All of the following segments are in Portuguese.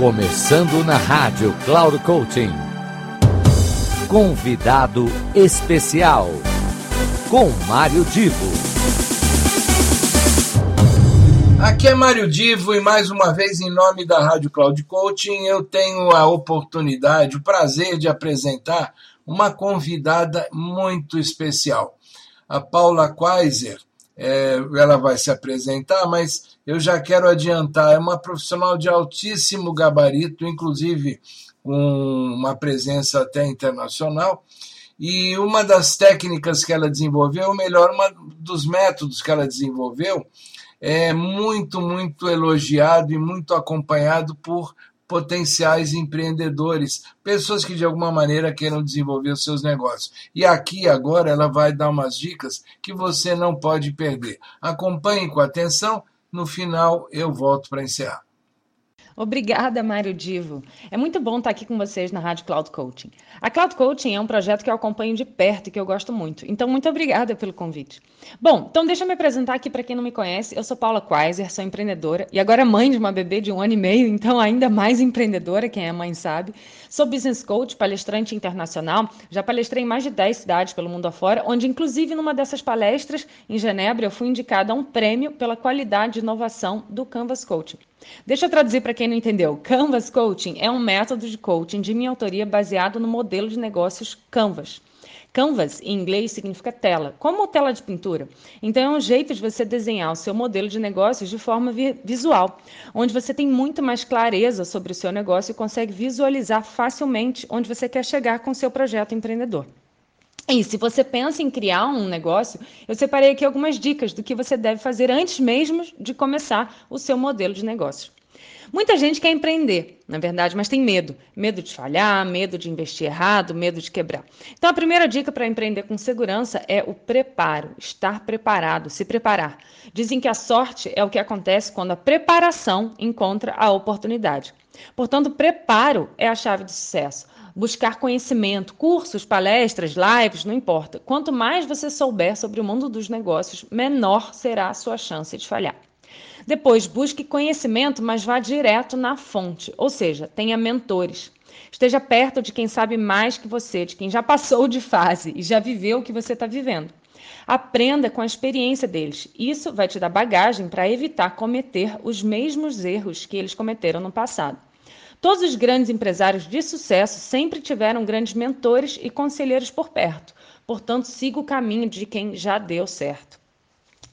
Começando na rádio Cloud Coaching. Convidado especial com Mário Divo. Aqui é Mário Divo e mais uma vez em nome da Rádio Cloud Coaching eu tenho a oportunidade, o prazer de apresentar uma convidada muito especial. A Paula ela vai se apresentar, mas eu já quero adiantar, é uma profissional de altíssimo gabarito, inclusive um, uma presença até internacional. E uma das técnicas que ela desenvolveu, ou melhor, uma dos métodos que ela desenvolveu, é muito, muito elogiado e muito acompanhado por potenciais empreendedores, pessoas que de alguma maneira queiram desenvolver os seus negócios. E aqui agora ela vai dar umas dicas que você não pode perder. Acompanhe com atenção, no final eu volto para Obrigada, mario Divo. É muito bom tar aqui com vocês na radio Cloud Coaching. A Cloud Coaching é um projecto que eu acompanho de perto e que eu gosto muito. Então, muito obrigada pelo convite. Bom, então deixa me apresentar aqui para quem não me conhece. Eu sou Paula quaiser sou emprehendedora e agora mãe de uma bebê de um anno e meio, então ainda mais emprehendedora quem a mãe sabe. Sou business coach, palestrante internacional. Já palestrei em mais de dez cidades pelo mundo afora, onde inclusive numa dessas palestras em Genebra eu fui indicada a um prêmio pela qualidade e inovação do não entendeu, Canvas Coaching é um método de coaching de minha autoria baseado no modelo de negócios Canvas. Canvas, em inglês, significa tela, como tela de pintura. Então, é um jeito de você desenhar o seu modelo de negócios de forma visual, onde você tem muito mais clareza sobre o seu negócio e consegue visualizar facilmente onde você quer chegar com o seu projeto empreendedor. E se você pensa em criar um negócio, eu separei aqui algumas dicas do que você deve fazer antes mesmo de começar o seu modelo Muita gente quer emprehender na verdade, mas tem medo. Medo de falhar, medo de investir errado, medo de quebrar. Então, a primeira dica para emprehender com segurança é o preparo, estar preparado, se preparar. Dizem que a sorte é o que acontece quando a preparação encontra a opportunidade Portanto, preparo é a chave do successo buscar conhecimento, cursos, palestras, lives, não importa. Quanto mais você souber sobre o mundo dos negocios menor será a sua chance de falhar. Depois, busque conhecimento, mas vá direto na fonte, ou seja, tenha mentores. Esteja perto de quem sabe mais que você, de quem já passou de fase e já viveu o que você tá vivendo. Aprenda com a experiência d'elles Isso vae te dar bagagem para evitar commetter os mesmos erros que elles cometeram no passado. Todos os grandes empresários de successo sempre tiveram grandes mentores e conselheiros por perto. Portanto, siga o caminho de quem já deu certo.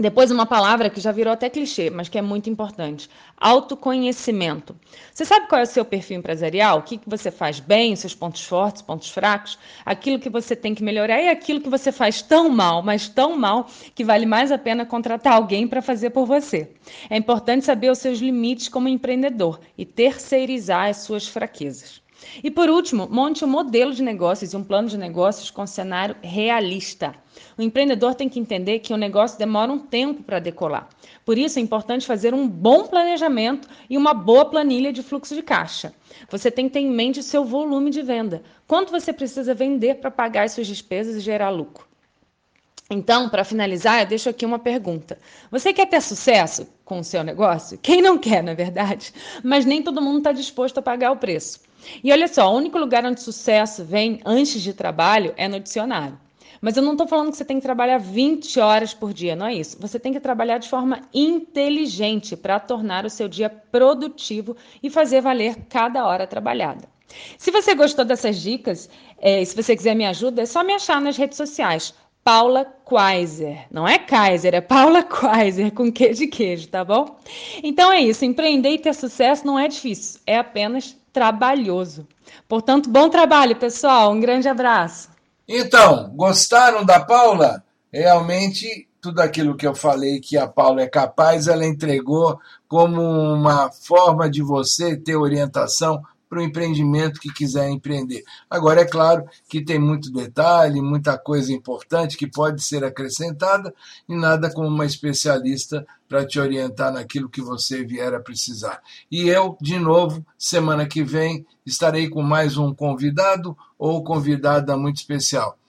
Depois, uma palavra que já virou até clichê, mas que é muito importante: autoconhecimento. Você sabe qual é o seu perfil empresarial? O que, que você faz bem, seus pontos fortes, pontos fracos, aquilo que você tem que melhorar e aquilo que você faz tão mal, mas tão mal, que vale mais a pena contratar alguém para fazer por você. É importante saber os seus limites como empreendedor e terceirizar as suas fraquezas. E por ultimo monte um modelo de negocios e um plano de negocios com cenário realista. O emprehendedor tem que entender que o negocio demora um tempo para decolar. Por isso é importante fazer um bom planejamento e uma boa planilha de fluxo de caixa. Você tem que ter em mente o seu volume de venda, quanto você precisa vender para pagar as suas despezas e gerar lucro. Então, para finalizar, eu deixo aqui uma pergunta. Você quer ter successo com o seu negócio? Quem não quer, na verdade? Mas nem todo mundo está disposto a pagar o preço. E olha só, o único lugar onde sucesso vem antes de trabalho é no dicionário. Mas eu não estou falando que você tem que trabalhar 20 horas por dia, não é isso. Você tem que trabalhar de forma inteligente para tornar o seu dia produtivo e fazer valer cada hora trabalhada. Se você gostou dessas dicas, eh, e se me ajuda, é só me achar nas Paula quaiser Não é Kaiser, é Paula Kaiser, com que de queijo, tá bom? Então é isso, empreender e ter sucesso não é difícil, é apenas trabalhoso. Portanto, bom trabalho, pessoal. Um grande abraço. Então, gostaram da Paula? Realmente, tudo aquilo que eu falei que a Paula é capaz, ela entregou como uma forma de você ter orientação para o empreendimento que quiser empreender. Agora, é claro que tem muito detalhe, muita coisa importante que pode ser acrescentada e nada como uma especialista para te orientar naquilo que você vier a precisar. E eu, de novo, semana que vem, estarei com mais um convidado ou convidada muito especial.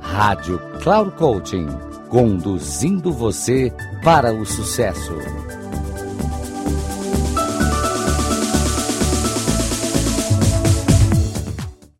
Rádio Cloud Coaching, conduzindo você para o sucesso.